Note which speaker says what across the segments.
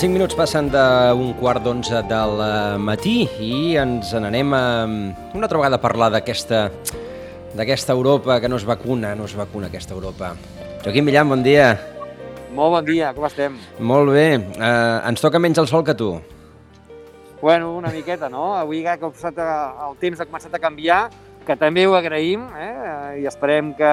Speaker 1: 5 minuts passen d'un quart d'onze del matí i ens n'anem a una altra vegada a parlar d'aquesta d'aquesta Europa que no es vacuna, no es vacuna aquesta Europa. Joaquim Millan, bon dia.
Speaker 2: Molt bon dia, com estem?
Speaker 1: Molt bé. Uh, ens toca menys el sol que tu.
Speaker 2: Bueno, una miqueta, no? Avui ja que el temps ha començat a canviar, que també ho agraïm, eh? i esperem que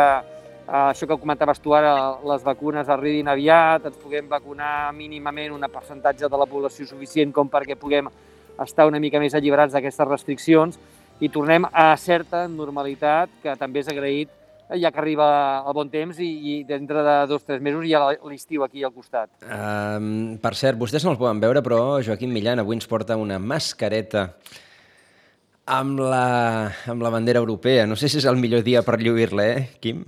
Speaker 2: això que comentaves tu ara, les vacunes arribin aviat, ens puguem vacunar mínimament un percentatge de la població suficient com perquè puguem estar una mica més alliberats d'aquestes restriccions i tornem a certa normalitat, que també és agraït ja que arriba el bon temps i, i dintre de dos o tres mesos hi ha l'estiu aquí al costat.
Speaker 1: Um, per cert, vostès no el poden veure, però Joaquim Millan avui ens porta una mascareta amb la, amb la bandera europea. No sé si és el millor dia per lluir-la, eh, Quim?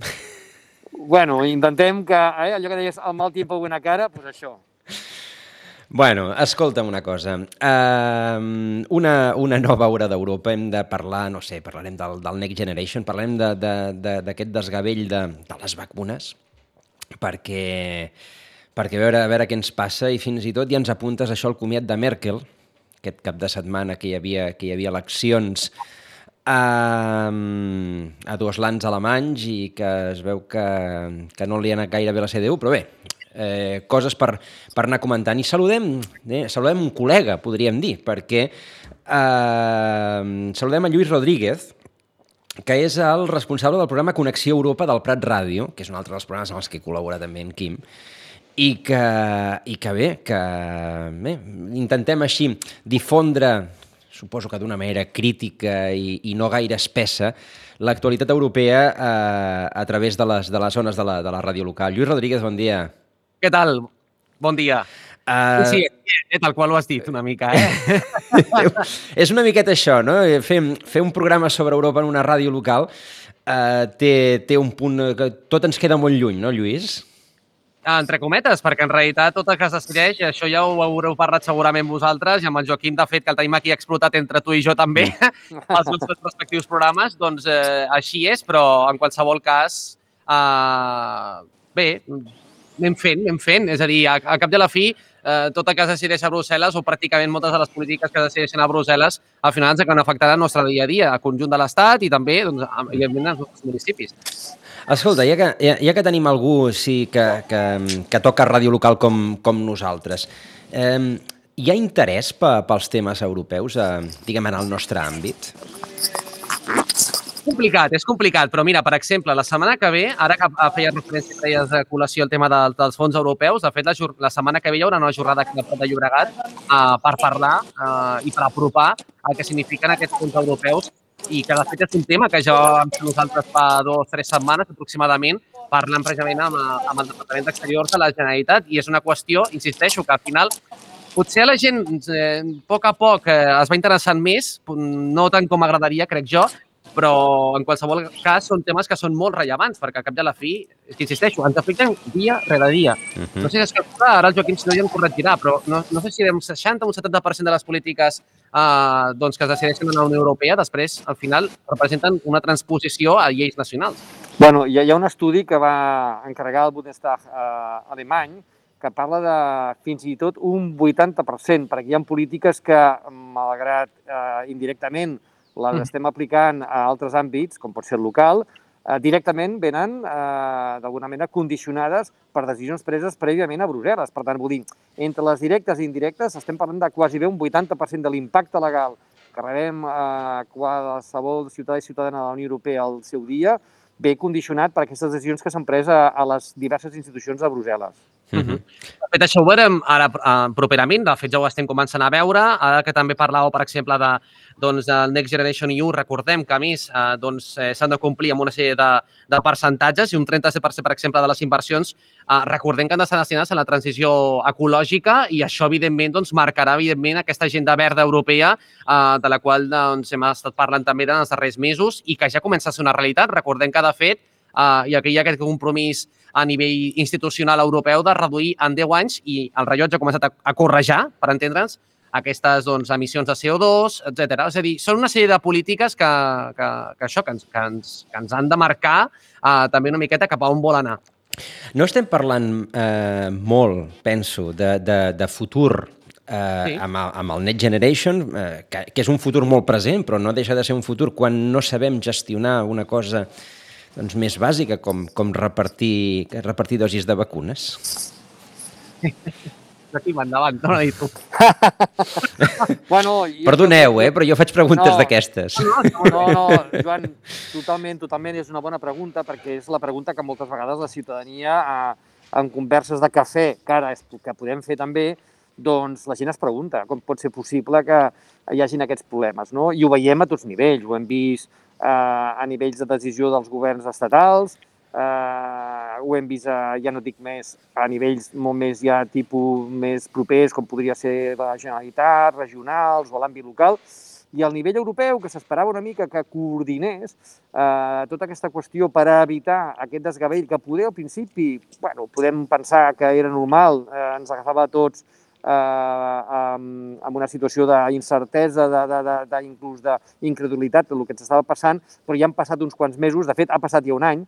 Speaker 2: Bueno, intentem que, eh, allò que deies, el mal tiempo buena cara, doncs pues això.
Speaker 1: Bueno, escolta'm una cosa. Uh, una, una nova hora d'Europa, hem de parlar, no sé, parlarem del, del Next Generation, parlarem d'aquest de, de, desgavell de, de les vacunes, perquè, perquè a veure, a veure què ens passa i fins i tot ja ens apuntes això al comiat de Merkel, aquest cap de setmana que hi havia, que hi havia eleccions a, a dues lans alemanys i que es veu que, que no li ha anat gaire bé la CDU, però bé, eh, coses per, per anar comentant. I saludem, eh, saludem un col·lega, podríem dir, perquè eh, saludem a Lluís Rodríguez, que és el responsable del programa Connexió Europa del Prat Ràdio, que és un altre dels programes amb els que col·labora també en Quim, i que, i que bé, que bé, intentem així difondre suposo que d'una manera crítica i, i no gaire espessa, l'actualitat europea eh, a través de les, de les zones de la, de la ràdio local. Lluís Rodríguez, bon dia.
Speaker 3: Què tal? Bon dia. Uh... Sí, sí, tal qual ho has dit una mica, eh?
Speaker 1: és una miqueta això, no? Fer, fer un programa sobre Europa en una ràdio local uh, té, té un punt que tot ens queda molt lluny, no, Lluís?
Speaker 3: Entre cometes, perquè en realitat tot el que es decideix, això ja ho haureu parlat segurament vosaltres, i amb el Joaquim, de fet, que el tenim aquí explotat entre tu i jo també, mm. els nostres respectius programes, doncs eh, així és, però en qualsevol cas, eh, bé, anem fent, anem fent. És a dir, a, a cap de la fi, eh, tot el que es decideix a Brussel·les o pràcticament moltes de les polítiques que es decideixen a Brussel·les al final ens acaben afectant el nostre dia a dia, al conjunt de l'Estat i també, doncs, evidentment, als nostres municipis.
Speaker 1: Escolta, ja que, ja, ja que tenim algú sí, que, que, que toca ràdio local com, com nosaltres, eh, hi ha interès pels temes europeus, eh, diguem, en el nostre àmbit?
Speaker 3: complicat, és complicat, però mira, per exemple, la setmana que ve, ara que feia referència, feies de col·lació el tema de, dels fons europeus, de fet, la, la setmana que ve hi haurà una jornada aquí a de Llobregat uh, per parlar uh, i per apropar el que signifiquen aquests fons europeus i que de fet és un tema que ja vam fer nosaltres fa dues o tres setmanes aproximadament parlant precisament amb, amb el Departament d'Exteriors de la Generalitat i és una qüestió, insisteixo, que al final potser la gent eh, a poc a poc eh, es va interessant més, no tant com agradaria, crec jo, però en qualsevol cas són temes que són molt rellevants, perquè al cap de la fi, és que insisteixo, ens afecten dia rere dia. Uh -huh. No sé si és que ara el Joaquim si no ja em corregirà, però no, no sé si un 60 o un 70% de les polítiques eh, doncs, que es decideixen en la Unió Europea després, al final, representen una transposició a lleis nacionals.
Speaker 2: Bueno, hi ha, hi ha un estudi que va encarregar el Bundestag eh, alemany que parla de fins i tot un 80%, perquè hi ha polítiques que, malgrat eh, indirectament les mm. estem aplicant a altres àmbits, com pot ser el local, eh, directament venen, eh, d'alguna manera, condicionades per decisions preses prèviament a Brussel·les. Per tant, vull dir, entre les directes i indirectes estem parlant de quasi bé un 80% de l'impacte legal que rebem a eh, qualsevol ciutadà i ciutadana de la Unió Europea al seu dia, ve condicionat per aquestes decisions que s'han pres a, a les diverses institucions de Brussel·les.
Speaker 3: Uh -huh. De fet, això ho veurem ara uh, properament, de fet ja ho estem començant a veure, ara que també parlàveu, per exemple, de, doncs, el Next Generation EU, recordem que a més uh, doncs, eh, s'han de complir amb una sèrie de, de percentatges i un 37%, per exemple, de les inversions, recordem que han de ser destinades a la transició ecològica i això, evidentment, doncs, marcarà, evidentment, aquesta agenda verda europea de la qual doncs, hem estat parlant també en els darrers mesos i que ja comença a ser una realitat. Recordem que, de fet, uh, i aquí hi ha aquest compromís a nivell institucional europeu de reduir en 10 anys i el rellotge ha començat a, a correjar, per entendre'ns, aquestes doncs, emissions de CO2, etc. És a dir, són una sèrie de polítiques que, que, que això, que ens, que ens, que ens han de marcar uh, també una miqueta cap a on vol anar.
Speaker 1: No estem parlant eh, molt, penso, de, de, de futur eh, sí. amb, el, amb el Net Generation, eh, que, que és un futur molt present, però no deixa de ser un futur quan no sabem gestionar una cosa doncs, més bàsica com, com repartir, repartir dosis de vacunes.
Speaker 3: Aquí, endavant, torna a tu.
Speaker 2: bueno, jo
Speaker 1: Perdoneu, eh, però jo faig preguntes
Speaker 2: No.
Speaker 1: d'aquestes.
Speaker 2: No, no, no, Joan, totalment, totalment és una bona pregunta perquè és la pregunta que moltes vegades la ciutadania eh, en converses de cafè, que ara és, que podem fer també, doncs la gent es pregunta com pot ser possible que hi hagin aquests problemes, no? I ho veiem a tots nivells, ho hem vist eh, a nivells de decisió dels governs estatals, eh, ho hem vist, a, ja no dic més, a nivells molt més ja tipus més propers, com podria ser la Generalitat, regionals o l'àmbit local, i al nivell europeu, que s'esperava una mica que coordinés eh, tota aquesta qüestió per evitar aquest desgavell que poder al principi, bueno, podem pensar que era normal, eh, ens agafava a tots eh, amb, amb una situació d'incertesa, de, de, de, de, inclús d'incredulitat del que ens estava passant, però ja han passat uns quants mesos, de fet ha passat ja un any,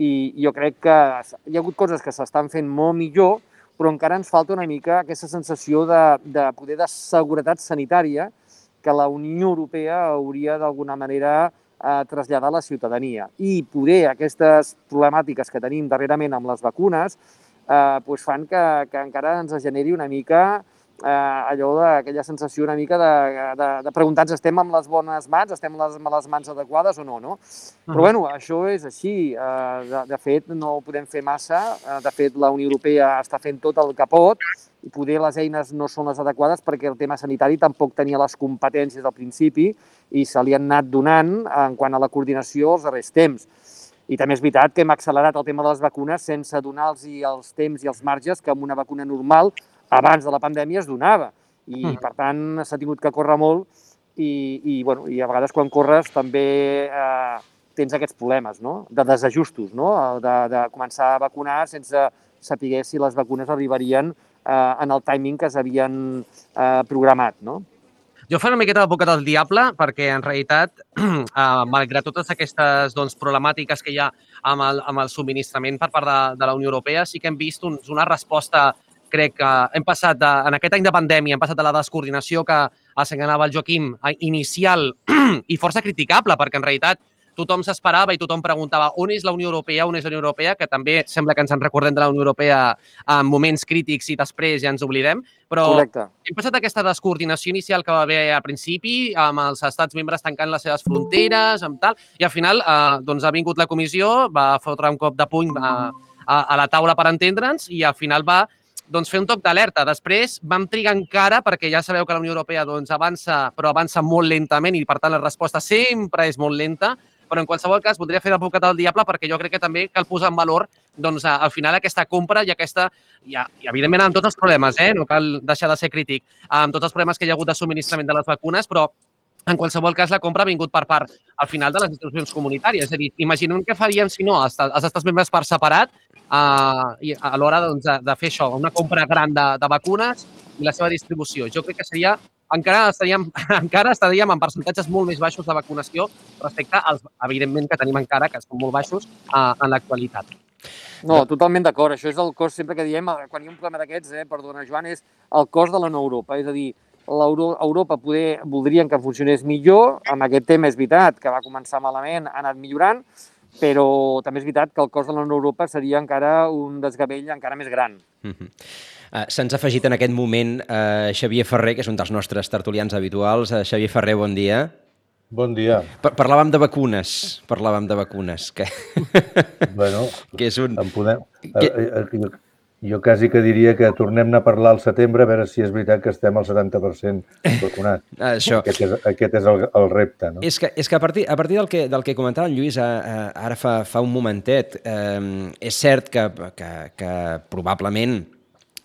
Speaker 2: i jo crec que hi ha hagut coses que s'estan fent molt millor, però encara ens falta una mica aquesta sensació de, de poder de seguretat sanitària que la Unió Europea hauria d'alguna manera eh, traslladar a la ciutadania. I poder aquestes problemàtiques que tenim darrerament amb les vacunes eh, doncs fan que, que encara ens generi una mica eh, allò d'aquella sensació una mica de, de, de preguntar-nos estem amb les bones mans, estem les, amb les mans adequades o no, no? Però bueno, això és així. Eh, de, de fet, no ho podem fer massa. Eh, de fet, la Unió Europea està fent tot el que pot i poder les eines no són les adequades perquè el tema sanitari tampoc tenia les competències al principi i se li han anat donant en quant a la coordinació els darrers temps. I també és veritat que hem accelerat el tema de les vacunes sense donar-los els temps i els marges que amb una vacuna normal abans de la pandèmia es donava. I,
Speaker 3: Mm.
Speaker 2: per tant, s'ha tingut que córrer molt i, i, bueno, i a vegades quan corres també eh, tens aquests problemes no? de desajustos, no? de, de començar a vacunar sense saber si les vacunes arribarien eh, en el timing que s'havien eh, programat. No?
Speaker 3: Jo faré una miqueta d'advocat del diable perquè, en realitat, eh, malgrat totes aquestes doncs, problemàtiques que hi ha amb el, amb el subministrament per part de, de la Unió Europea, sí que hem vist un, una resposta crec que hem passat, de, en aquest any de pandèmia, hem passat de la descoordinació que assenyalava el Joaquim, inicial i força criticable, perquè en realitat tothom s'esperava i tothom preguntava on és la Unió Europea, on és la Unió Europea, que també sembla que ens en recordem de la Unió Europea en moments crítics i després ja ens oblidem, però
Speaker 2: Correcte.
Speaker 3: hem passat aquesta descoordinació inicial que va haver al principi, amb els estats membres tancant les seves fronteres, amb tal, i al final eh, doncs ha vingut la comissió, va fotre un cop de puny a, a, a la taula per entendre'ns i al final va doncs, fer un toc d'alerta. Després vam trigar encara, perquè ja sabeu que la Unió Europea doncs, avança, però avança molt lentament i, per tant, la resposta sempre és molt lenta, però en qualsevol cas voldria fer d'advocat del diable perquè jo crec que també cal posar en valor doncs, al final aquesta compra i aquesta, i, i evidentment amb tots els problemes, eh? no cal deixar de ser crític, amb tots els problemes que hi ha hagut de subministrament de les vacunes, però en qualsevol cas la compra ha vingut per part al final de les institucions comunitàries. És a dir, imaginem què faríem si no els, els estats membres per separat uh, i a l'hora doncs, de, de fer això, una compra gran de, de vacunes i la seva distribució. Jo crec que seria encara estaríem, encara estaríem en percentatges molt més baixos de vacunació respecte als, evidentment, que tenim encara, que són molt baixos uh, en l'actualitat.
Speaker 2: No, totalment d'acord. Això és el cost, sempre que diem, eh, quan hi ha un problema d'aquests, eh, perdona, Joan, és el cost de la no Europa. És a dir, l'Euro- Europa poder, voldrien que funcionés millor. Amb aquest tema és veritat que va començar malament, ha anat millorant, però també és veritat que el cost de la no Europa seria encara un desgavell encara més gran.
Speaker 1: Mhm. Uh, Se'ns ha afegit en aquest moment uh, Xavier Ferrer, que és un dels nostres tertulians habituals. Uh, Xavier Ferrer, bon dia.
Speaker 4: Bon dia.
Speaker 1: Pa- Parlàvem de vacunes, parlàvem de vacunes, que,
Speaker 4: Bueno,
Speaker 1: que és un...
Speaker 4: en podem...
Speaker 1: Que-
Speaker 4: Jo, quasi que diria que tornem a parlar al setembre a veure si és veritat que estem al 70% vacunats.
Speaker 1: Això.
Speaker 4: Aquest és, aquest és el, el repte, no?
Speaker 1: És que, és que a partir, a partir del, que, del que comentava en Lluís a, a, ara fa, fa un momentet, eh, és cert que, que, que probablement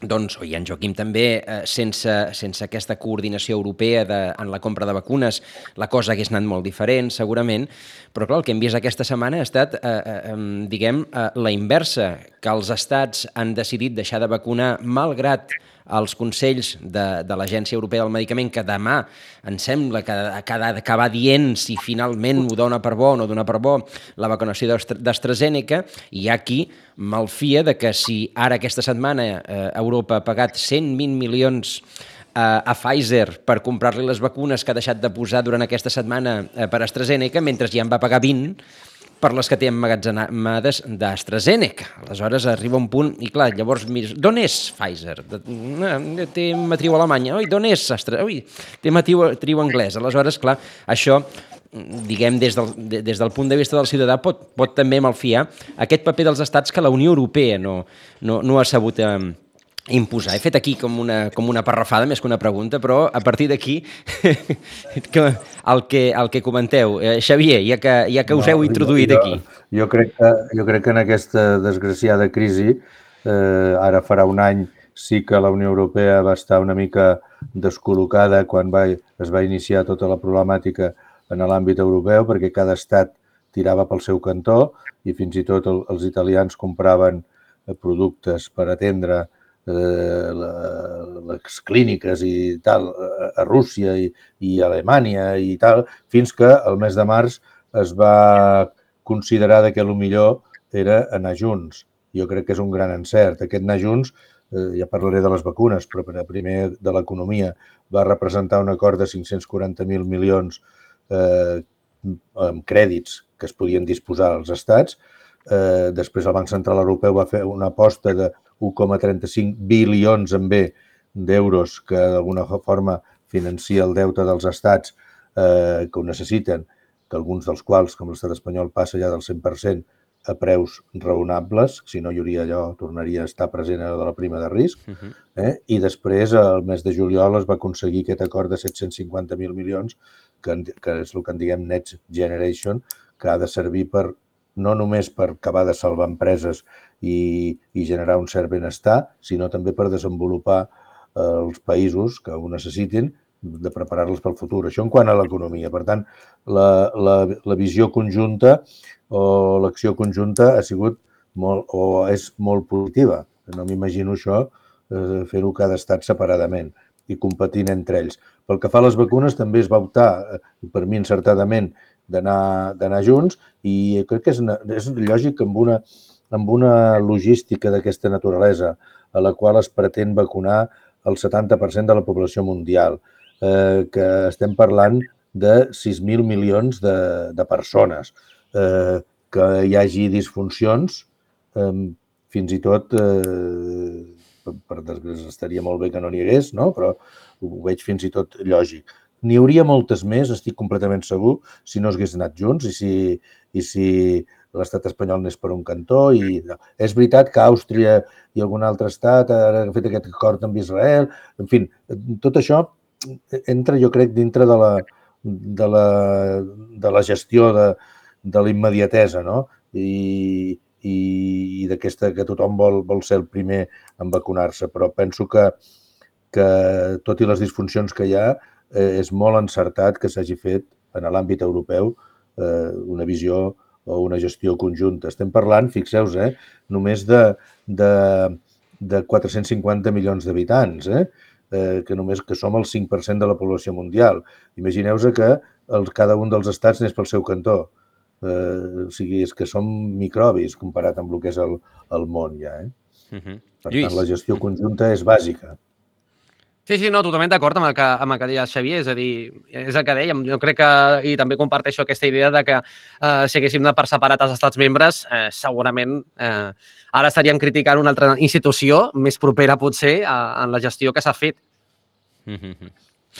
Speaker 1: doncs, i en Joaquim també, eh, sense, sense aquesta coordinació europea de, en la compra de vacunes, la cosa hagués anat molt diferent, segurament, però clar, el que hem vist aquesta setmana ha estat, eh, eh, em, diguem, eh, la inversa, que els estats han decidit deixar de vacunar malgrat als consells de, de l'Agència Europea del Medicament, que demà em sembla que, ha d'acabar dient si finalment ho dona per bo o no dona per bo la vacunació d'AstraZeneca, hi ha qui malfia de que si ara aquesta setmana eh, Europa ha pagat 120 milions a Pfizer per comprar-li les vacunes que ha deixat de posar durant aquesta setmana eh, per AstraZeneca, mentre ja en va pagar 20 per les que té emmagatzemades d'AstraZeneca. Aleshores arriba un punt, i clar, llavors d'on és Pfizer? Té matriu Alemanya. Oi, d'on és Astra? Ui, té matriu, matriu anglès. Aleshores, clar, això diguem, des del, des del punt de vista del ciutadà, pot, pot també malfiar aquest paper dels estats que la Unió Europea no, no, no ha sabut eh, imposar. He fet aquí com una, com una parrafada més que una pregunta, però a partir d'aquí que el, que, el que comenteu. Eh, Xavier, ja que, ja que us no, heu introduït
Speaker 4: jo,
Speaker 1: aquí.
Speaker 4: Jo crec, que, jo crec que en aquesta desgraciada crisi, eh, ara farà un any, sí que la Unió Europea va estar una mica descol·locada quan va, es va iniciar tota la problemàtica en l'àmbit europeu, perquè cada estat tirava pel seu cantó i fins i tot el, els italians compraven eh, productes per atendre eh, les clíniques i tal a Rússia i, i a Alemanya i tal, fins que el mes de març es va considerar que el millor era anar junts. Jo crec que és un gran encert. Aquest anar junts, eh, ja parlaré de les vacunes, però primer de l'economia, va representar un acord de 540.000 milions eh, amb crèdits que es podien disposar als estats. Eh, després el Banc Central Europeu va fer una aposta de 1,35 bilions en B d'euros que d'alguna forma financia el deute dels estats eh, que ho necessiten, que alguns dels quals, com l'estat espanyol, passa ja del 100% a preus raonables, si no hi hauria allò, tornaria a estar present a de la prima de risc. Uh -huh. eh? I després, el mes de juliol, es va aconseguir aquest acord de 750.000 milions, que, que és el que en diguem Net Generation, que ha de servir per no només per acabar de salvar empreses i, i generar un cert benestar, sinó també per desenvolupar eh, els països que ho necessitin de preparar-los pel futur. Això en quant a l'economia. Per tant, la, la, la visió conjunta o l'acció conjunta ha sigut molt, o és molt positiva. No m'imagino això eh, fer-ho cada estat separadament i competint entre ells. Pel que fa a les vacunes, també es va optar, eh, per mi encertadament, d'anar junts i crec que és, és lògic que amb una, amb una logística d'aquesta naturalesa a la qual es pretén vacunar el 70% de la població mundial, eh, que estem parlant de 6.000 milions de, de persones, eh, que hi hagi disfuncions, eh, fins i tot, eh, per, desgràcia, estaria molt bé que no n'hi hagués, no? però ho veig fins i tot lògic. N'hi hauria moltes més, estic completament segur, si no hagués anat junts i si, i si l'estat espanyol n'és per un cantó. I és veritat que Àustria i algun altre estat ha fet aquest acord amb Israel. En fi, tot això entra, jo crec, dintre de la, de la, de la gestió de, de la immediatesa, no? I, i, i d'aquesta que tothom vol, vol ser el primer en vacunar-se, però penso que, que tot i les disfuncions que hi ha, eh, és molt encertat que s'hagi fet en l'àmbit europeu eh, una visió o una gestió conjunta. Estem parlant, fixeu-vos, eh, només de, de, de 450 milions d'habitants, eh, eh, que només que som el 5% de la població mundial. Imagineu-vos que el, cada un dels estats n'és pel seu cantó. Eh, o sigui, és que som microbis comparat amb el que és el, el món ja. Eh? Uh -huh. Per Lluís. tant, la gestió conjunta és bàsica.
Speaker 3: Sí, sí, no, totalment d'acord amb, el que, amb el que deia Xavier, és a dir, és el que dèiem, jo crec que, i també comparteixo aquesta idea de que eh, si haguéssim de per separat els estats membres, eh, segurament eh, ara estaríem criticant una altra institució més propera potser a, a la gestió que s'ha fet.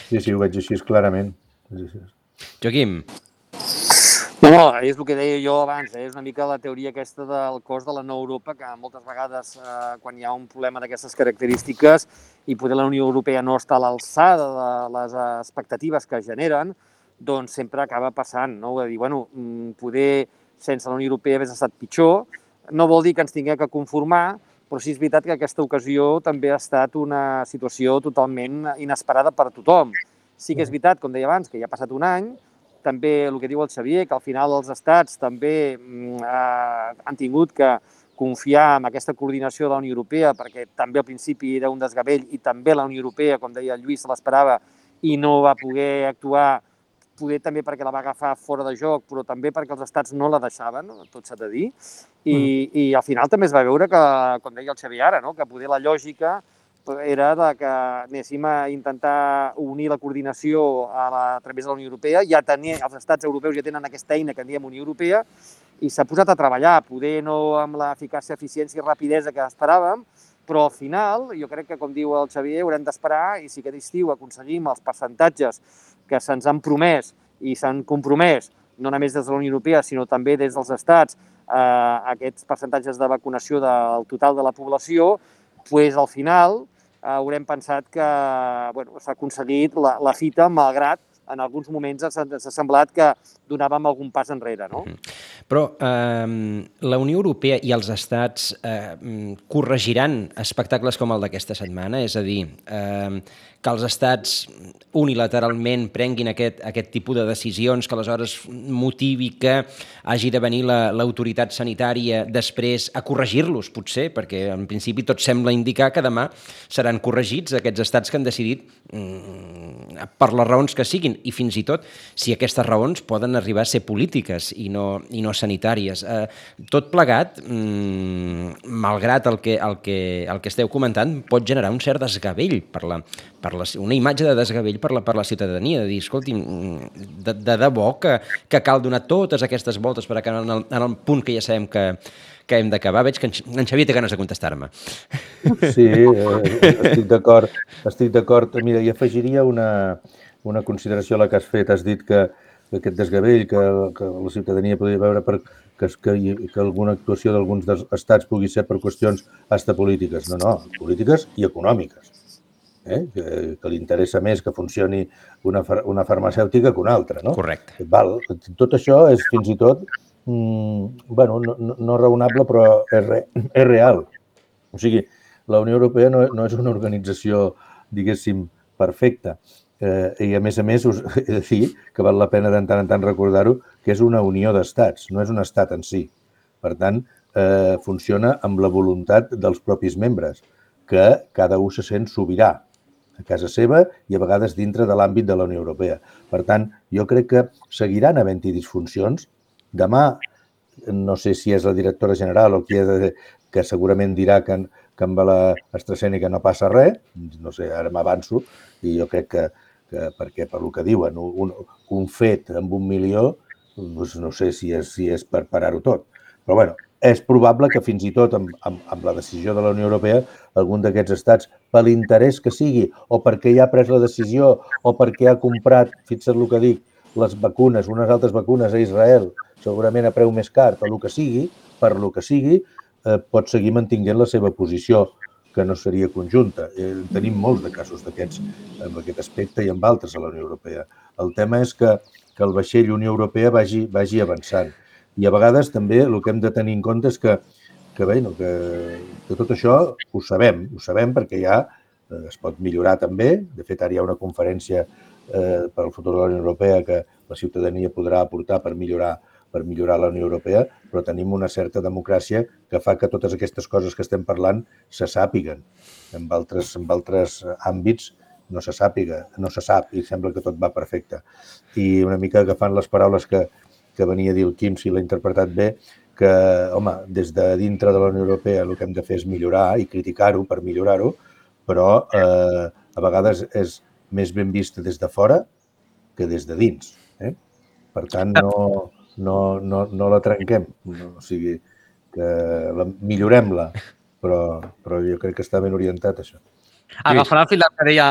Speaker 4: Sí, sí, ho veig així clarament.
Speaker 1: Joaquim.
Speaker 2: No, no, és el que deia jo abans, eh? és una mica la teoria aquesta del cost de la nou Europa, que moltes vegades eh, quan hi ha un problema d'aquestes característiques i poder la Unió Europea no està a l'alçada de les expectatives que generen, doncs sempre acaba passant, no? De dir, bueno, mm, poder sense la Unió Europea hagués estat pitjor, no vol dir que ens tinguem que conformar, però sí és veritat que aquesta ocasió també ha estat una situació totalment inesperada per a tothom. Sí que és veritat, com deia abans, que ja ha passat un any, també el que diu el Xavier, que al final els estats també mm, eh, han tingut que confiar en aquesta coordinació de la Unió Europea, perquè també al principi era un desgavell i també la Unió Europea, com deia el Lluís, l'esperava i no va poder actuar poder també perquè la va agafar fora de joc, però també perquè els estats no la deixaven, tot s'ha de dir. I, mm. I al final també es va veure que, com deia el Xavier ara, no? que poder la lògica era de que anéssim a intentar unir la coordinació a, la, a través de la Unió Europea. Ja tenia, els estats europeus ja tenen aquesta eina que en diem Unió Europea i s'ha posat a treballar, poder no amb l'eficàcia, eficiència i rapidesa que esperàvem, però al final, jo crec que, com diu el Xavier, haurem d'esperar i si aquest estiu aconseguim els percentatges que se'ns han promès i s'han compromès, no només des de la Unió Europea, sinó també des dels estats, eh, aquests percentatges de vacunació del total de la població, pues, al final haurem pensat que bueno, s'ha aconseguit la, la fita, malgrat en alguns moments ens ha semblat que donàvem algun pas enrere. No?
Speaker 1: Però eh, la Unió Europea i els estats eh, corregiran espectacles com el d'aquesta setmana? És a dir, eh, que els estats unilateralment prenguin aquest, aquest tipus de decisions que aleshores motivi que hagi de venir l'autoritat la, sanitària després a corregir-los, potser, perquè en principi tot sembla indicar que demà seran corregits aquests estats que han decidit mm, per les raons que siguin i fins i tot si aquestes raons poden arribar a ser polítiques i no, i no sanitàries. Eh, tot plegat, mm, malgrat el que, el, que, el que esteu comentant, pot generar un cert desgavell per la, per la, una imatge de desgavell per la, per la ciutadania, de dir, escolti, de, de debò que, que cal donar totes aquestes voltes per acabar en el, en el punt que ja sabem que, que hem d'acabar. Veig que en, en Xavier té ganes de contestar-me.
Speaker 4: Sí, eh, estic d'acord. Estic d'acord. Mira, hi afegiria una, una consideració a la que has fet. Has dit que, que aquest desgavell que, que la ciutadania podria veure per, que, que, que alguna actuació d'alguns estats pugui ser per qüestions hasta polítiques. No, no, polítiques i econòmiques eh? que, que li interessa més que funcioni una, una farmacèutica que una altra. No?
Speaker 1: Correcte.
Speaker 4: Val. Tot això és fins i tot mm, bueno, no, no, no raonable, però és, re, és real. O sigui, la Unió Europea no, no és una organització, diguéssim, perfecta. Eh, I, a més a més, us he de dir que val la pena de tant en tant recordar-ho, que és una unió d'estats, no és un estat en si. Per tant, eh, funciona amb la voluntat dels propis membres, que cada un se sent sobirà a casa seva i a vegades dintre de l'àmbit de la Unió Europea. Per tant, jo crec que seguiran havent-hi disfuncions. Demà, no sé si és la directora general o qui ha de, que segurament dirà que, que amb l'AstraZeneca no passa res, no sé, ara m'avanço, i jo crec que, que perquè per lo que diuen, un, un fet amb un milió, doncs no sé si és, si és per parar-ho tot. Però bueno, és probable que fins i tot amb, amb, amb la decisió de la Unió Europea algun d'aquests estats, per l'interès que sigui o perquè ja ha pres la decisió o perquè ha comprat, fixa't el que dic, les vacunes, unes altres vacunes a Israel, segurament a preu més car, per el que sigui, per lo que sigui, eh, pot seguir mantinguent la seva posició, que no seria conjunta. Eh, tenim molts de casos d'aquests en aquest aspecte i amb altres a la Unió Europea. El tema és que, que el vaixell Unió Europea vagi, vagi avançant i a vegades també el que hem de tenir en compte és que, que, bé, no, que, que tot això ho sabem, ho sabem perquè ja eh, es pot millorar també. De fet, ara hi ha una conferència eh, per al futur de la Unió Europea que la ciutadania podrà aportar per millorar per millorar la Unió Europea, però tenim una certa democràcia que fa que totes aquestes coses que estem parlant se sàpiguen. En altres, en altres àmbits no se sàpiga, no se sap i sembla que tot va perfecte. I una mica agafant les paraules que, que venia a dir el Quim, si l'ha interpretat bé, que, home, des de dintre de la Unió Europea el que hem de fer és millorar i criticar-ho per millorar-ho, però eh, a vegades és més ben vista des de fora que des de dins. Eh? Per tant, no, no, no, no la trenquem. No, o sigui, que la, millorem-la, però, però jo crec que està ben orientat, això.
Speaker 3: Agafant el fil que deia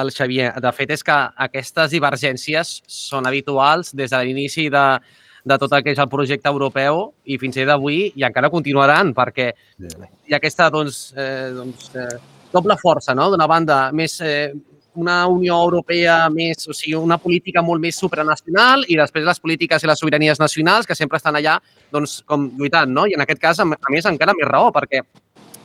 Speaker 3: el Xavier, de fet és que aquestes divergències són habituals des de l'inici de, de tot el que és el projecte europeu i fins i tot avui i encara continuaran perquè hi ha aquesta doncs, eh, doncs, eh, doble força, no? D'una banda, més eh, una Unió Europea més, o sigui, una política molt més supranacional i després les polítiques i les sobiranies nacionals que sempre estan allà doncs, com lluitant, no? I en aquest cas, a més, encara més raó, perquè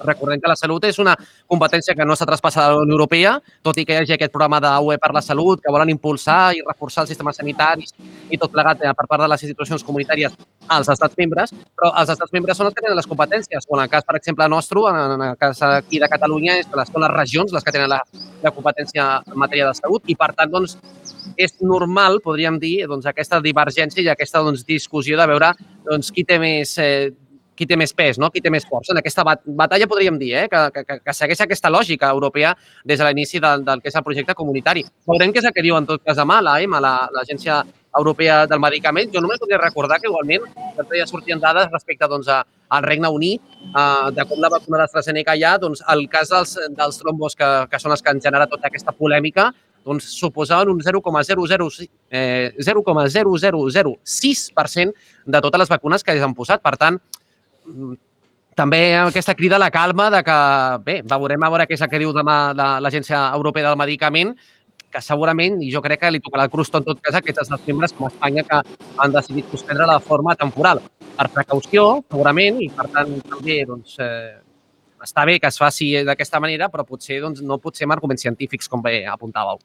Speaker 3: Recordem que la salut és una competència que no s'ha traspassat a la Unió Europea, tot i que hi hagi aquest programa de UE per la salut que volen impulsar i reforçar els sistemes sanitaris i tot plegat eh, per part de les institucions comunitàries als estats membres, però els estats membres són els que tenen les competències. O en el cas, per exemple, nostre, en el cas aquí de Catalunya, és que les, són les regions les que tenen la, la competència en matèria de salut i, per tant, doncs, és normal, podríem dir, doncs, aquesta divergència i aquesta doncs, discussió de veure doncs, qui té més eh, qui té més pes, no? qui té més força. En aquesta bat batalla podríem dir eh? que, que, que segueix aquesta lògica europea des de l'inici del, del que és el projecte comunitari. Veurem què és el que diu en tot cas demà l'AEMA, l'Agència Europea del Medicament. Jo només volia recordar que igualment ja sortien dades respecte doncs, a, al Regne Unit, eh, de com la vacuna d'AstraZeneca ha, doncs el cas dels, dels trombos que, que són els que han generat tota aquesta polèmica, doncs suposaven un 0,006% eh, 0,0006% de totes les vacunes que han posat. Per tant, també aquesta crida a la calma de que, bé, veurem a veure què és el que diu demà l'Agència Europea del Medicament, que segurament, i jo crec que li tocarà el crustó en tot cas a aquests membres com Espanya que han decidit suspendre de forma temporal. Per precaució, segurament, i per tant també doncs, eh, està bé que es faci d'aquesta manera, però potser doncs, no pot ser amb arguments científics, com bé apuntàveu.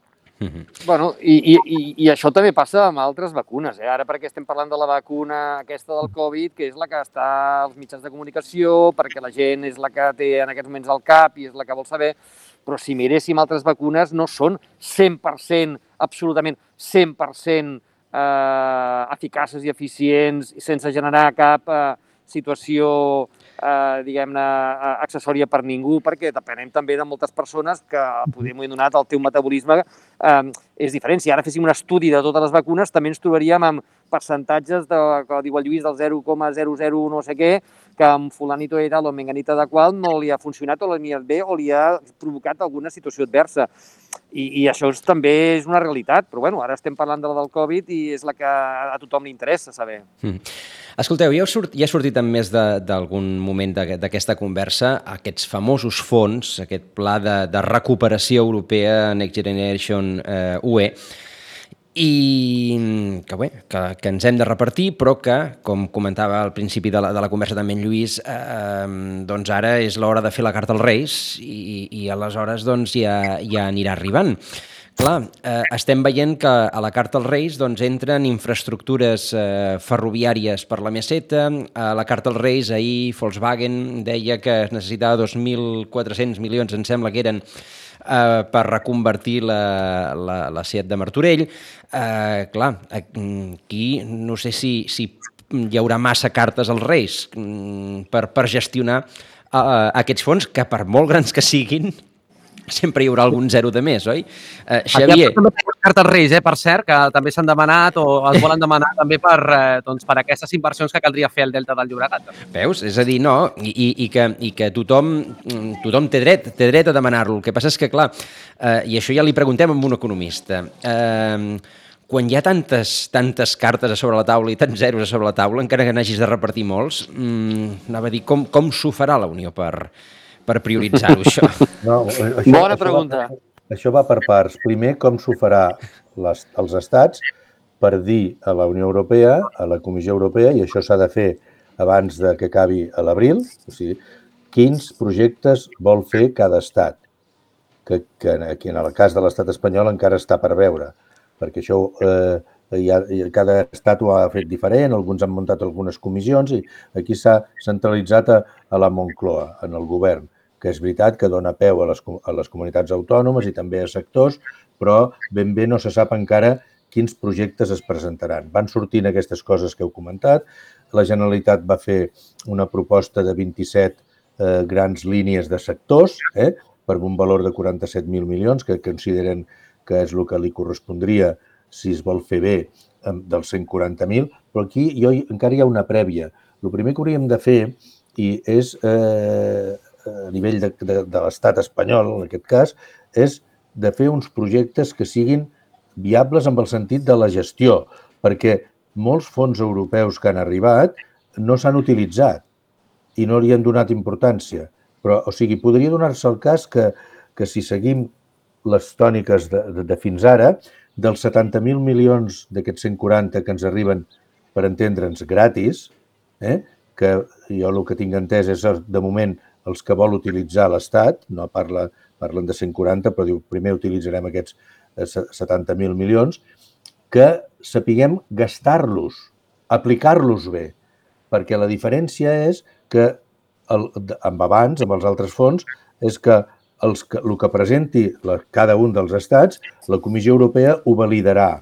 Speaker 2: -hmm. bueno, i, i, i això també passa amb altres vacunes. Eh? Ara perquè estem parlant de la vacuna aquesta del Covid, que és la que està als mitjans de comunicació, perquè la gent és la que té en aquests moments al cap i és la que vol saber, però si miréssim altres vacunes no són 100%, absolutament 100% eh, eficaces i eficients sense generar cap eh, situació eh, diguem-ne, eh, accessòria per ningú, perquè depenem també de moltes persones que, podem haver donat, el teu metabolisme eh, és diferent. Si ara féssim un estudi de totes les vacunes, també ens trobaríem amb percentatges, de, que diu el Lluís, del 0,00 no sé què, que amb fulanito tal o menganita de qual no li ha funcionat o li ha bé o li ha provocat alguna situació adversa. I, i això és, també és una realitat, però bueno, ara estem parlant de la del Covid i és la que a tothom li interessa saber. Mm.
Speaker 1: Escolteu, ja, surt, ja ha sortit en més d'algun moment d'aquesta conversa aquests famosos fons, aquest pla de, de recuperació europea Next Generation eh, UE, i que, bé, que, que ens hem de repartir, però que, com comentava al principi de la, de la conversa també en Lluís, eh, doncs ara és l'hora de fer la carta als Reis i, i aleshores doncs, ja, ja anirà arribant. Clar, eh, estem veient que a la carta als Reis doncs, entren infraestructures eh, ferroviàries per la meseta. A la carta als Reis ahir Volkswagen deia que es necessitava 2.400 milions, em sembla que eren, eh, per reconvertir la, la, la Seat de Martorell. Eh, clar, aquí no sé si, si hi haurà massa cartes als Reis mm, per, per gestionar uh, aquests fons, que per molt grans que siguin, sempre hi haurà algun zero de més, oi?
Speaker 3: Eh, Xavier... Aquí també cartes Reis, eh, per cert, que també s'han demanat o es volen demanar també per, eh, doncs, per aquestes inversions que caldria fer al Delta del Llobregat.
Speaker 1: Veus? És a dir, no, i, i, que, i que tothom, tothom té dret, té dret a demanar-lo. El que passa és que, clar, eh, i això ja li preguntem a un economista, eh, quan hi ha tantes, tantes cartes a sobre la taula i tants zeros a sobre la taula, encara que n'hagis de repartir molts, mm, anava a dir, com, com s'ho farà la Unió per, per prioritzar-ho, això?
Speaker 2: No, això? Bona això pregunta.
Speaker 4: Va, això va per parts. Primer, com s'ho farà les, els estats per dir a la Unió Europea, a la Comissió Europea, i això s'ha de fer abans de que acabi a l'abril, o sigui, quins projectes vol fer cada estat, que, que aquí en el cas de l'estat espanyol encara està per veure, perquè això eh, ha, cada estat ho ha fet diferent, alguns han muntat algunes comissions i aquí s'ha centralitzat a, a la Moncloa, en el govern que és veritat que dona peu a les, a les comunitats autònomes i també a sectors, però ben bé no se sap encara quins projectes es presentaran. Van sortint aquestes coses que heu comentat. La Generalitat va fer una proposta de 27 eh, grans línies de sectors eh, per un valor de 47.000 milions, que consideren que és el que li correspondria si es vol fer bé dels 140.000, però aquí jo, encara hi ha una prèvia. El primer que hauríem de fer i és eh, a nivell de, de, de l'estat espanyol, en aquest cas, és de fer uns projectes que siguin viables amb el sentit de la gestió, perquè molts fons europeus que han arribat no s'han utilitzat i no li han donat importància. Però, o sigui, podria donar-se el cas que, que si seguim les tòniques de, de, de fins ara, dels 70.000 milions d'aquests 140 que ens arriben, per entendre'ns, gratis, eh, que jo el que tinc entès és, de moment, els que vol utilitzar l'Estat, no parla, parlen de 140, però diu primer utilitzarem aquests 70.000 eh, milions, que sapiguem gastar-los, aplicar-los bé, perquè la diferència és que el, amb abans, amb els altres fons, és que els, el que presenti la, cada un dels estats, la Comissió Europea ho validarà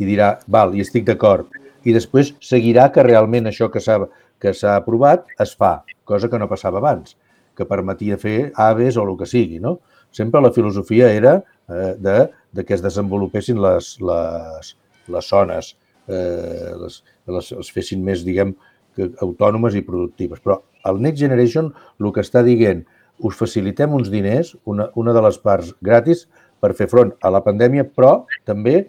Speaker 4: i dirà, val, i estic d'acord. I després seguirà que realment això que s'ha que s'ha aprovat es fa, cosa que no passava abans, que permetia fer aves o el que sigui. No? Sempre la filosofia era eh, de, de que es desenvolupessin les, les, les zones, eh, les, les, les fessin més, diguem, que, autònomes i productives. Però el Next Generation el que està dient, us facilitem uns diners, una, una de les parts gratis, per fer front a la pandèmia, però també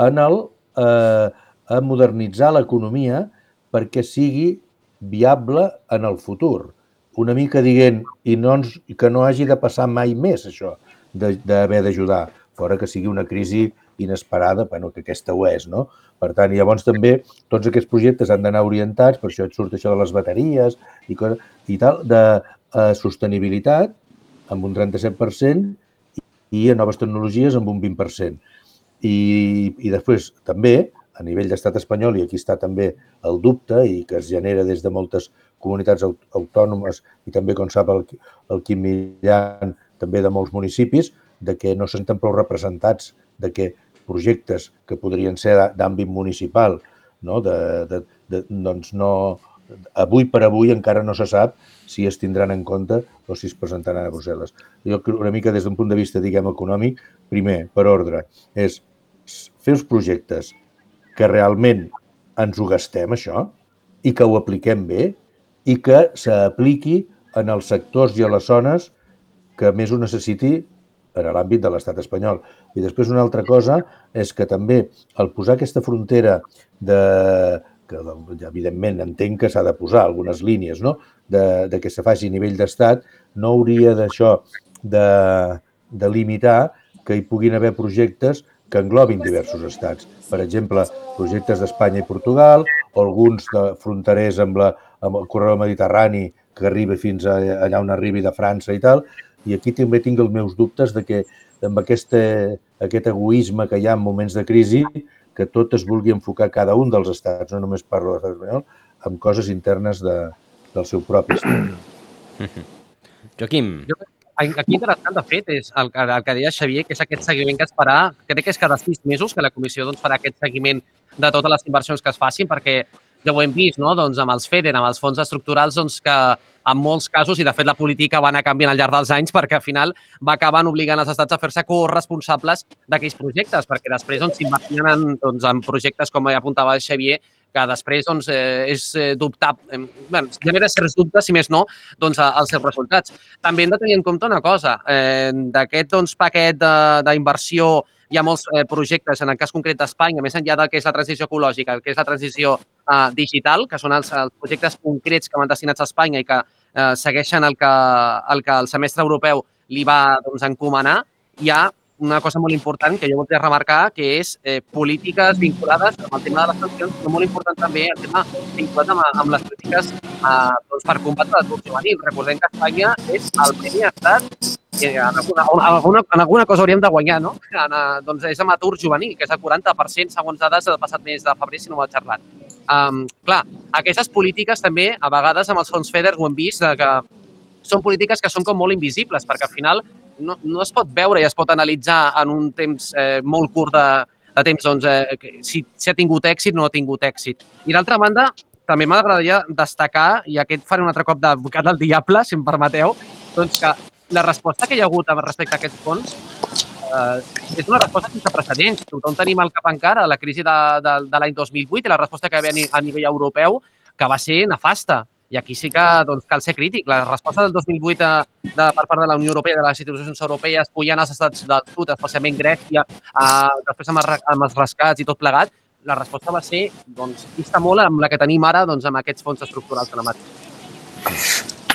Speaker 4: en el, eh, a modernitzar l'economia perquè sigui viable en el futur. Una mica dient, i no ens, que no hagi de passar mai més això, d'haver d'ajudar, fora que sigui una crisi inesperada, bueno, que aquesta ho és, no? Per tant, llavors també tots aquests projectes han d'anar orientats, per això et surt això de les bateries i, coses, i tal, de eh, sostenibilitat amb un 37% i a noves tecnologies amb un 20%. I, i després també a nivell d'estat espanyol, i aquí està també el dubte i que es genera des de moltes comunitats autònomes i també, com sap el, el Quim Millan, també de molts municipis, de que no senten prou representats, de que projectes que podrien ser d'àmbit municipal, no? De, de, de, doncs no, avui per avui encara no se sap si es tindran en compte o si es presentaran a Brussel·les. Jo una mica des d'un punt de vista, diguem, econòmic, primer, per ordre, és fer els projectes que realment ens ho gastem, això, i que ho apliquem bé, i que s'apliqui en els sectors i a les zones que més ho necessiti en l'àmbit de l'estat espanyol. I després una altra cosa és que també el posar aquesta frontera de que evidentment entenc que s'ha de posar algunes línies no? de, de que se faci a nivell d'estat, no hauria d'això de, de limitar que hi puguin haver projectes que englobin diversos estats. Per exemple, projectes d'Espanya i Portugal o alguns de fronterers amb, la, amb el corredor mediterrani que arriba fins a, allà on arribi de França i tal. I aquí també tinc els meus dubtes de que amb aquest, aquest egoisme que hi ha en moments de crisi, que tot es vulgui enfocar cada un dels estats, no només parlo de l'estat espanyol, amb coses internes de, del seu propi estat.
Speaker 1: Joaquim.
Speaker 3: Jo aquí interessant, de fet, és el, el que deia Xavier, que és aquest seguiment que es farà, crec que és cada sis mesos que la comissió doncs, farà aquest seguiment de totes les inversions que es facin, perquè ja ho hem vist, no? doncs, amb els FEDER, amb els fons estructurals, doncs, que en molts casos, i de fet la política va anar canviant al llarg dels anys, perquè al final va acabar obligant els estats a fer-se corresponsables d'aquells projectes, perquè després doncs, s'invertien en, doncs, en projectes, com ja apuntava Xavier, que després doncs, eh, és eh, dubtar, eh, bueno, genera certs dubtes, si més no, doncs, als seus resultats. També hem de tenir en compte una cosa, eh, d'aquest doncs, paquet d'inversió hi ha molts eh, projectes, en el cas concret d'Espanya, més enllà del que és la transició ecològica, el que és la transició eh, digital, que són els, els projectes concrets que van destinats a Espanya i que eh, segueixen el que, el que el semestre europeu li va doncs, encomanar, hi ha una cosa molt important que jo voldria remarcar, que és eh, polítiques vinculades amb el tema de les sancions, però molt important també el tema vinculat amb, amb les polítiques eh, doncs, per combatre l'atur juvenil. Recordem que Espanya és el primer estat i en alguna, en, alguna, en alguna cosa hauríem de guanyar, no? En, doncs és amb atur juvenil, que és el 40% segons dades del passat mes de febrer, si no m'ha xerrat. Um, clar, aquestes polítiques també, a vegades amb els fons FEDER ho hem vist, que són polítiques que són com molt invisibles, perquè al final no, no es pot veure i es pot analitzar en un temps eh, molt curt de, de temps doncs, eh, si, si ha tingut èxit o no ha tingut èxit. I d'altra banda, també m'agradaria destacar, i aquest faré un altre cop d'advocat del diable, si em permeteu, doncs que la resposta que hi ha hagut respecte a aquests fons eh, és una resposta sense precedents. Tothom tenim al cap encara la crisi de, de, de l'any 2008 i la resposta que hi havia a nivell europeu, que va ser nefasta. I aquí sí que doncs, cal ser crític. La resposta del 2008 de, de, per part de la Unió Europea, de les institucions europees, pujant als estats del sud, especialment Grècia, eh, després amb, els, amb els rescats i tot plegat, la resposta va ser doncs, vista molt amb la que tenim ara doncs, amb aquests fons estructurals que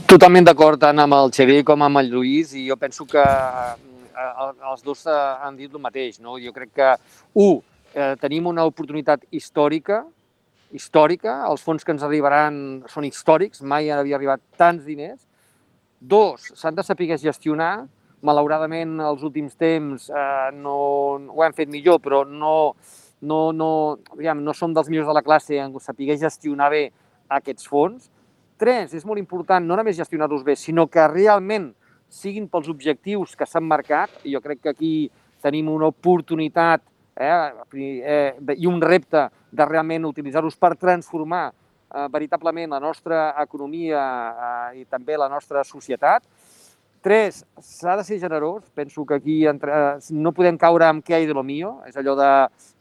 Speaker 2: Totalment d'acord tant amb el Xavier com amb el Lluís i jo penso que eh, els dos eh, han dit el mateix. No? Jo crec que, un, eh, tenim una oportunitat històrica històrica, els fons que ens arribaran són històrics, mai havia arribat tants diners. Dos, s'han de saber gestionar. Malauradament, els últims temps eh, no, ho hem fet millor, però no, no, no, aviam, no som dels millors de la classe en saber gestionar bé aquests fons. Tres, és molt important no només gestionar-los bé, sinó que realment siguin pels objectius que s'han marcat. Jo crec que aquí tenim una oportunitat eh, eh, i un repte de realment utilitzar-los per transformar eh, veritablement la nostra economia eh, i també la nostra societat. Tres, s'ha de ser generós. Penso que aquí entre, eh, no podem caure amb què hi de lo mío. És allò de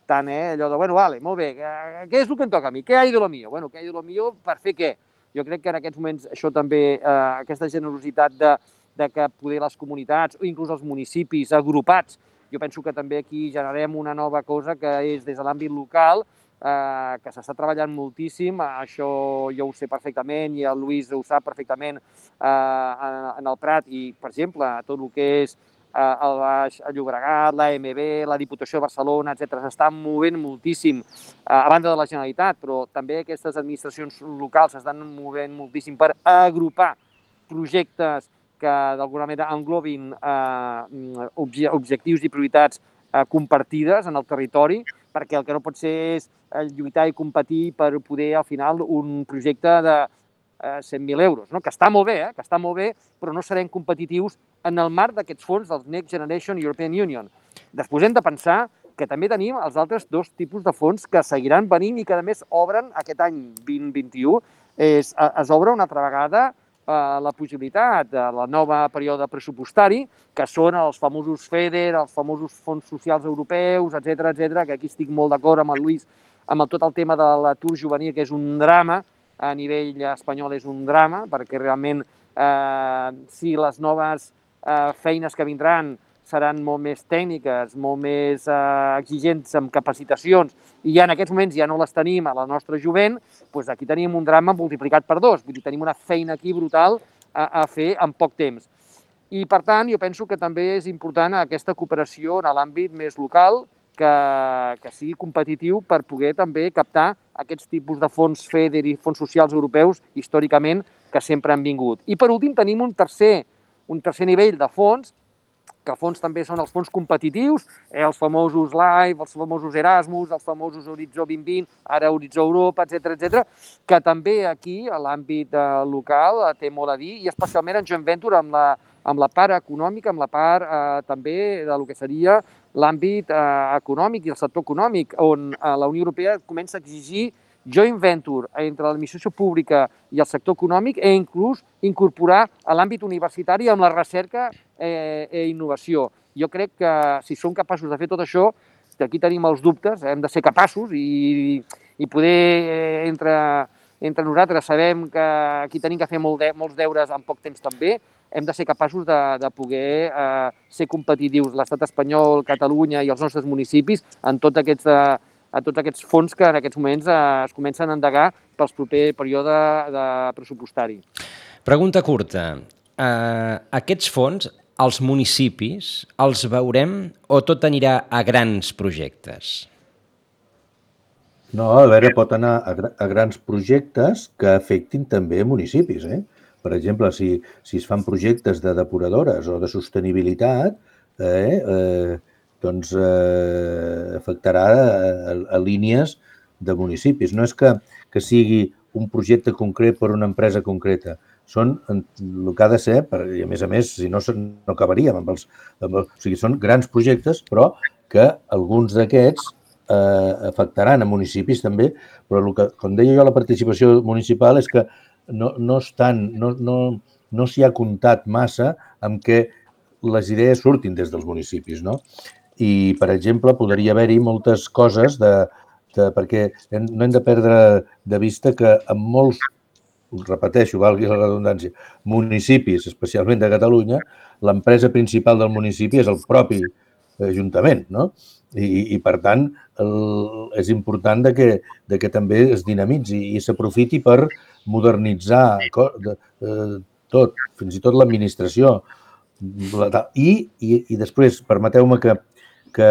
Speaker 2: tant, eh? Allò de, bueno, vale, molt bé, eh, què és el que em toca a mi? Què hi de lo mío? Bueno, què hi de lo mío per fer què? Jo crec que en aquests moments això també, eh, aquesta generositat de, de que poder les comunitats o inclús els municipis agrupats, jo penso que també aquí generem una nova cosa que és des de l'àmbit local, eh, que s'està treballant moltíssim, això jo ho sé perfectament i el Lluís ho sap perfectament eh, en, el Prat i, per exemple, tot el que és eh, el Baix Llobregat, l'AMB, la Diputació de Barcelona, etc. S'estan movent moltíssim, eh, a banda de la Generalitat, però també aquestes administracions locals s'estan movent moltíssim per agrupar projectes que d'alguna manera englobin eh, objectius i prioritats eh, compartides en el territori, perquè el que no pot ser és eh, lluitar i competir per poder, al final, un projecte de eh, 100.000 euros, no? que està molt bé, eh? que està molt bé, però no serem competitius en el marc d'aquests fons del Next Generation European Union. Després hem de pensar que també tenim els altres dos tipus de fons que seguiran venint i que, a més, obren aquest any 2021. És, es obre una altra vegada la possibilitat de la nova període pressupostari, que són els famosos FEDER, els famosos fons socials europeus, etc etc, que aquí estic molt d'acord amb el Lluís, amb tot el tema de l'atur juvenil, que és un drama, a nivell espanyol és un drama, perquè realment eh, si les noves eh, feines que vindran seran molt més tècniques, molt més eh, exigents amb capacitacions, i ja en aquests moments ja no les tenim a la nostra jovent, doncs aquí tenim un drama multiplicat per dos, vull dir, tenim una feina aquí brutal a, a fer en poc temps. I, per tant, jo penso que també és important aquesta cooperació en l'àmbit més local, que, que sigui competitiu per poder també captar aquests tipus de fons FEDER i fons socials europeus històricament que sempre han vingut. I per últim tenim un tercer, un tercer nivell de fons, que fons també són els fons competitius, eh, els famosos LIFE, els famosos Erasmus, els famosos Horitzó 2020, ara Horitzó Europa, etc etc, que també aquí, a l'àmbit eh, local, eh, té molt a dir, i especialment en joint venture amb la, amb la part econòmica, amb la part eh, també de lo que seria l'àmbit eh, econòmic i el sector econòmic, on eh, la Unió Europea comença a exigir joint venture entre l'administració pública i el sector econòmic e inclús incorporar a l'àmbit universitari amb la recerca eh, i innovació. Jo crec que si som capaços de fer tot això, que aquí tenim els dubtes, hem de ser capaços i, i poder eh, entre, entre nosaltres sabem que aquí tenim que fer molt de, molts deures en poc temps també, hem de ser capaços de, de poder eh, ser competitius l'estat espanyol, Catalunya i els nostres municipis en tots aquests, eh, a tots aquests fons que en aquests moments eh, es comencen a endegar pels proper període de pressupostari.
Speaker 1: Pregunta curta. Uh, aquests fons, els municipis, els veurem o tot anirà a grans projectes?
Speaker 4: No, a veure, pot anar a, a grans projectes que afectin també municipis. Eh? Per exemple, si, si es fan projectes de depuradores o de sostenibilitat, eh, eh, doncs eh, afectarà a, a línies de municipis. No és que, que sigui un projecte concret per una empresa concreta. Són el que ha de ser, per, i a més a més, si no, no acabaríem amb els, amb els... O sigui, són grans projectes, però que alguns d'aquests eh, afectaran a municipis també, però el que, com deia jo, la participació municipal és que no, no, estan, no, no, no s'hi ha comptat massa amb que les idees surtin des dels municipis, no? i, per exemple, podria haver-hi moltes coses de, de, perquè no hem de perdre de vista que en molts, repeteixo, valgui la redundància, municipis, especialment de Catalunya, l'empresa principal del municipi és el propi ajuntament, no? I, i per tant, el, és important de que, de que també es dinamitzi i s'aprofiti per modernitzar de, de, tot, fins i tot l'administració. I, i, I després, permeteu-me que, que,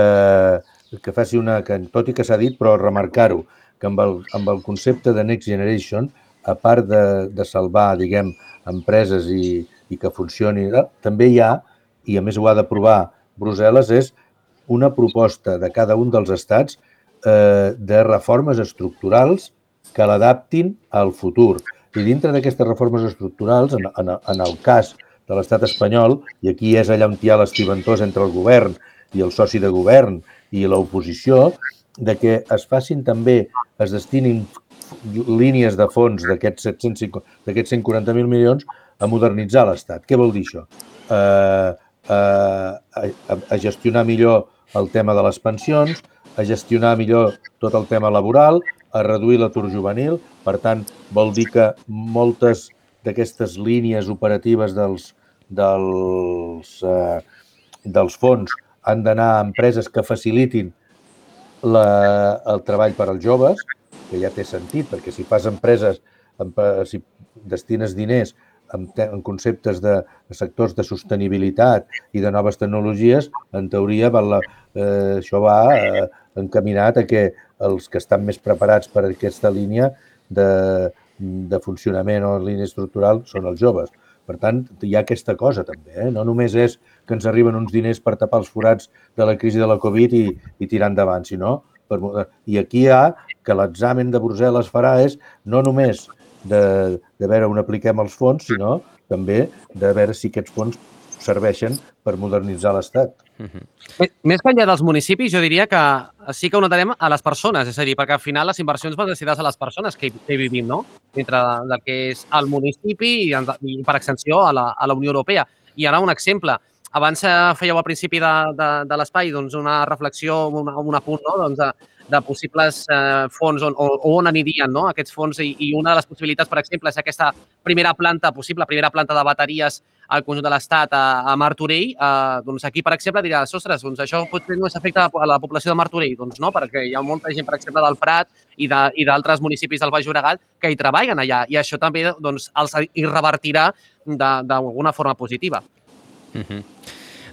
Speaker 4: que faci una... Que, tot i que s'ha dit, però remarcar-ho, que amb el, amb el concepte de Next Generation, a part de, de salvar, diguem, empreses i, i que funcioni, eh, també hi ha, i a més ho ha d'aprovar Brussel·les, és una proposta de cada un dels estats eh, de reformes estructurals que l'adaptin al futur. I dintre d'aquestes reformes estructurals, en, en, en el cas de l'estat espanyol, i aquí és allà on hi ha l'estiventós entre el govern i el soci de govern i l'oposició, de que es facin també, es destinin línies de fons d'aquests 140.000 milions a modernitzar l'Estat. Què vol dir això? Eh, eh, a, a gestionar millor el tema de les pensions, a gestionar millor tot el tema laboral, a reduir l'atur juvenil. Per tant, vol dir que moltes d'aquestes línies operatives dels, dels, eh, dels fons han d'anar a empreses que facilitin la, el treball per als joves, que ja té sentit, perquè si fas empreses, si destines diners en, conceptes de, sectors de sostenibilitat i de noves tecnologies, en teoria la, eh, això va eh, encaminat a que els que estan més preparats per aquesta línia de, de funcionament o línia estructural són els joves. Per tant, hi ha aquesta cosa també. Eh? No només és que ens arriben uns diners per tapar els forats de la crisi de la Covid i, i tirar endavant, sinó per, i aquí hi ha que l'examen de Brussel·les farà és no només de, de veure on apliquem els fons, sinó també de veure si aquests fons serveixen per modernitzar l'Estat. Uh
Speaker 3: -huh. Més que enllà dels municipis, jo diria que sí que ho notarem a les persones, és a dir, perquè al final les inversions van decidir a les persones que, que vivim, no? Dintre del que és el municipi i, i per extensió, a la, a la Unió Europea. I ara un exemple. Abans fèieu al principi de, de, de l'espai doncs, una reflexió, un, un apunt no? doncs, de, de possibles eh, fons on, o, on anirien no? aquests fons i, i una de les possibilitats, per exemple, és aquesta primera planta, possible primera planta de bateries al conjunt de l'Estat a, a Martorell, eh, doncs aquí, per exemple, diràs, ostres, doncs això potser no s'afecta a la població de Martorell. Doncs no, perquè hi ha molta gent, per exemple, del Prat i d'altres municipis del Baix Llobregat que hi treballen allà i això també doncs, els hi revertirà d'alguna forma positiva.
Speaker 1: Uh mhm. -huh.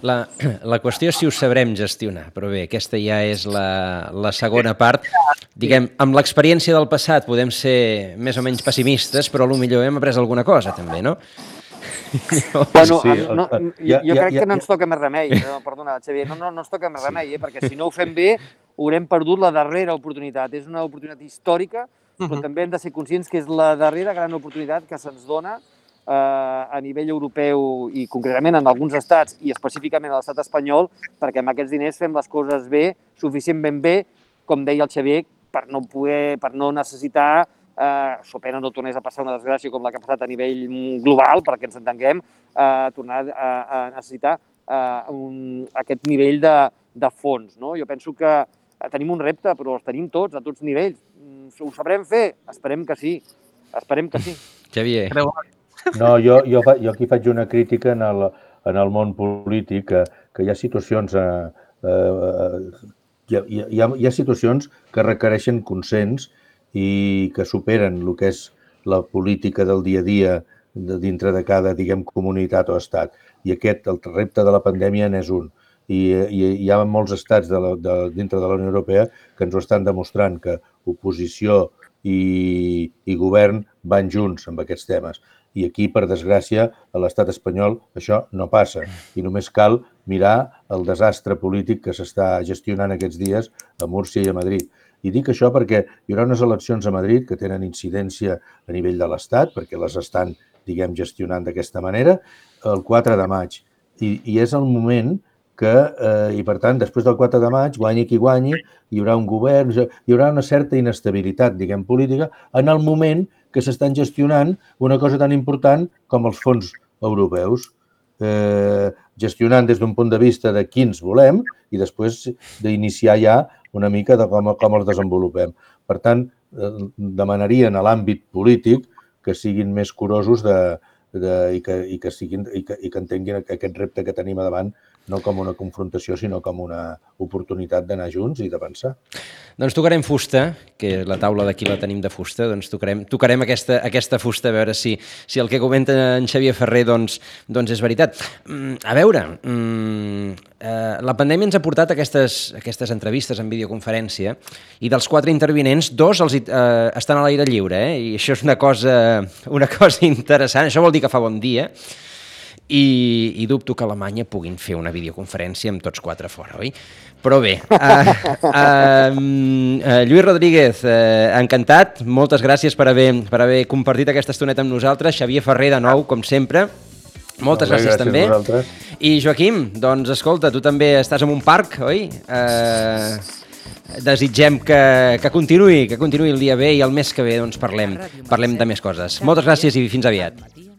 Speaker 1: La, la qüestió és si ho sabrem gestionar, però bé, aquesta ja és la, la segona part. Diguem, amb l'experiència del passat podem ser més o menys pessimistes, però millor hem après alguna cosa, també, no?
Speaker 2: Bueno, sí, no, jo, jo crec que no ens toca més remei, no, perdona, Xavier, no, no, no ens toca més remei, eh, perquè si no ho fem bé, haurem perdut la darrera oportunitat. És una oportunitat històrica, però uh -huh. també hem de ser conscients que és la darrera gran oportunitat que se'ns dona eh, a nivell europeu i concretament en alguns estats i específicament a l'estat espanyol perquè amb aquests diners fem les coses bé, suficientment bé, com deia el Xavier, per no, poder, per no necessitar, eh, so pena no tornés a passar una desgràcia com la que ha passat a nivell global, perquè ens entenguem, eh, tornar a, a necessitar eh, un, aquest nivell de, de fons. No? Jo penso que tenim un repte, però els tenim tots, a tots nivells. Mm, ho sabrem fer? Esperem que sí. Esperem que sí.
Speaker 1: Xavier.
Speaker 4: No, jo, jo, jo aquí faig una crítica en el, en el món polític, que, que hi ha situacions... Eh, eh, hi, ha, hi, ha, hi situacions que requereixen consens i que superen el que és la política del dia a dia de, dintre de cada, diguem, comunitat o estat. I aquest, el repte de la pandèmia, n'és un. I, i hi ha molts estats de la, de, dintre de la Unió Europea que ens ho estan demostrant, que oposició i, i govern van junts amb aquests temes. I aquí, per desgràcia, a l'estat espanyol això no passa i només cal mirar el desastre polític que s'està gestionant aquests dies a Múrcia i a Madrid. I dic això perquè hi haurà unes eleccions a Madrid que tenen incidència a nivell de l'Estat, perquè les estan, diguem, gestionant d'aquesta manera, el 4 de maig. I, i és el moment que, eh, i per tant, després del 4 de maig, guanyi qui guanyi, hi haurà un govern, hi haurà una certa inestabilitat, diguem, política, en el moment que s'estan gestionant una cosa tan important com els fons europeus, eh, gestionant des d'un punt de vista de quins volem i després d'iniciar ja una mica de com, com els desenvolupem. Per tant, eh, demanarien a l'àmbit polític que siguin més curosos de, de, i, que, i, que siguin, i, que, i que entenguin aquest repte que tenim davant no com una confrontació, sinó com una oportunitat d'anar junts i de pensar.
Speaker 1: Doncs tocarem fusta, que la taula d'aquí la tenim de fusta, doncs tocarem, tocarem aquesta, aquesta fusta a veure si, si el que comenta en Xavier Ferrer doncs, doncs és veritat. Mm, a veure, mm, eh, la pandèmia ens ha portat aquestes, aquestes entrevistes en videoconferència i dels quatre intervinents, dos els, eh, estan a l'aire lliure, eh? i això és una cosa, una cosa interessant, això vol dir que fa bon dia, i, i dubto que a Alemanya puguin fer una videoconferència amb tots quatre fora, oi? Però bé, uh, uh, uh, Lluís Rodríguez, uh, encantat, moltes gràcies per haver, per haver compartit aquesta estoneta amb nosaltres. Xavier Ferrer, de nou, com sempre, moltes
Speaker 4: Molt bé,
Speaker 1: gràcies,
Speaker 4: gràcies
Speaker 1: també.
Speaker 4: vosaltres.
Speaker 1: I Joaquim, doncs escolta, tu també estàs en un parc, oi? Uh, desitgem que, que continuï, que continuï el dia bé i el mes que ve doncs parlem, parlem de més coses. Moltes gràcies i fins aviat.
Speaker 5: Matí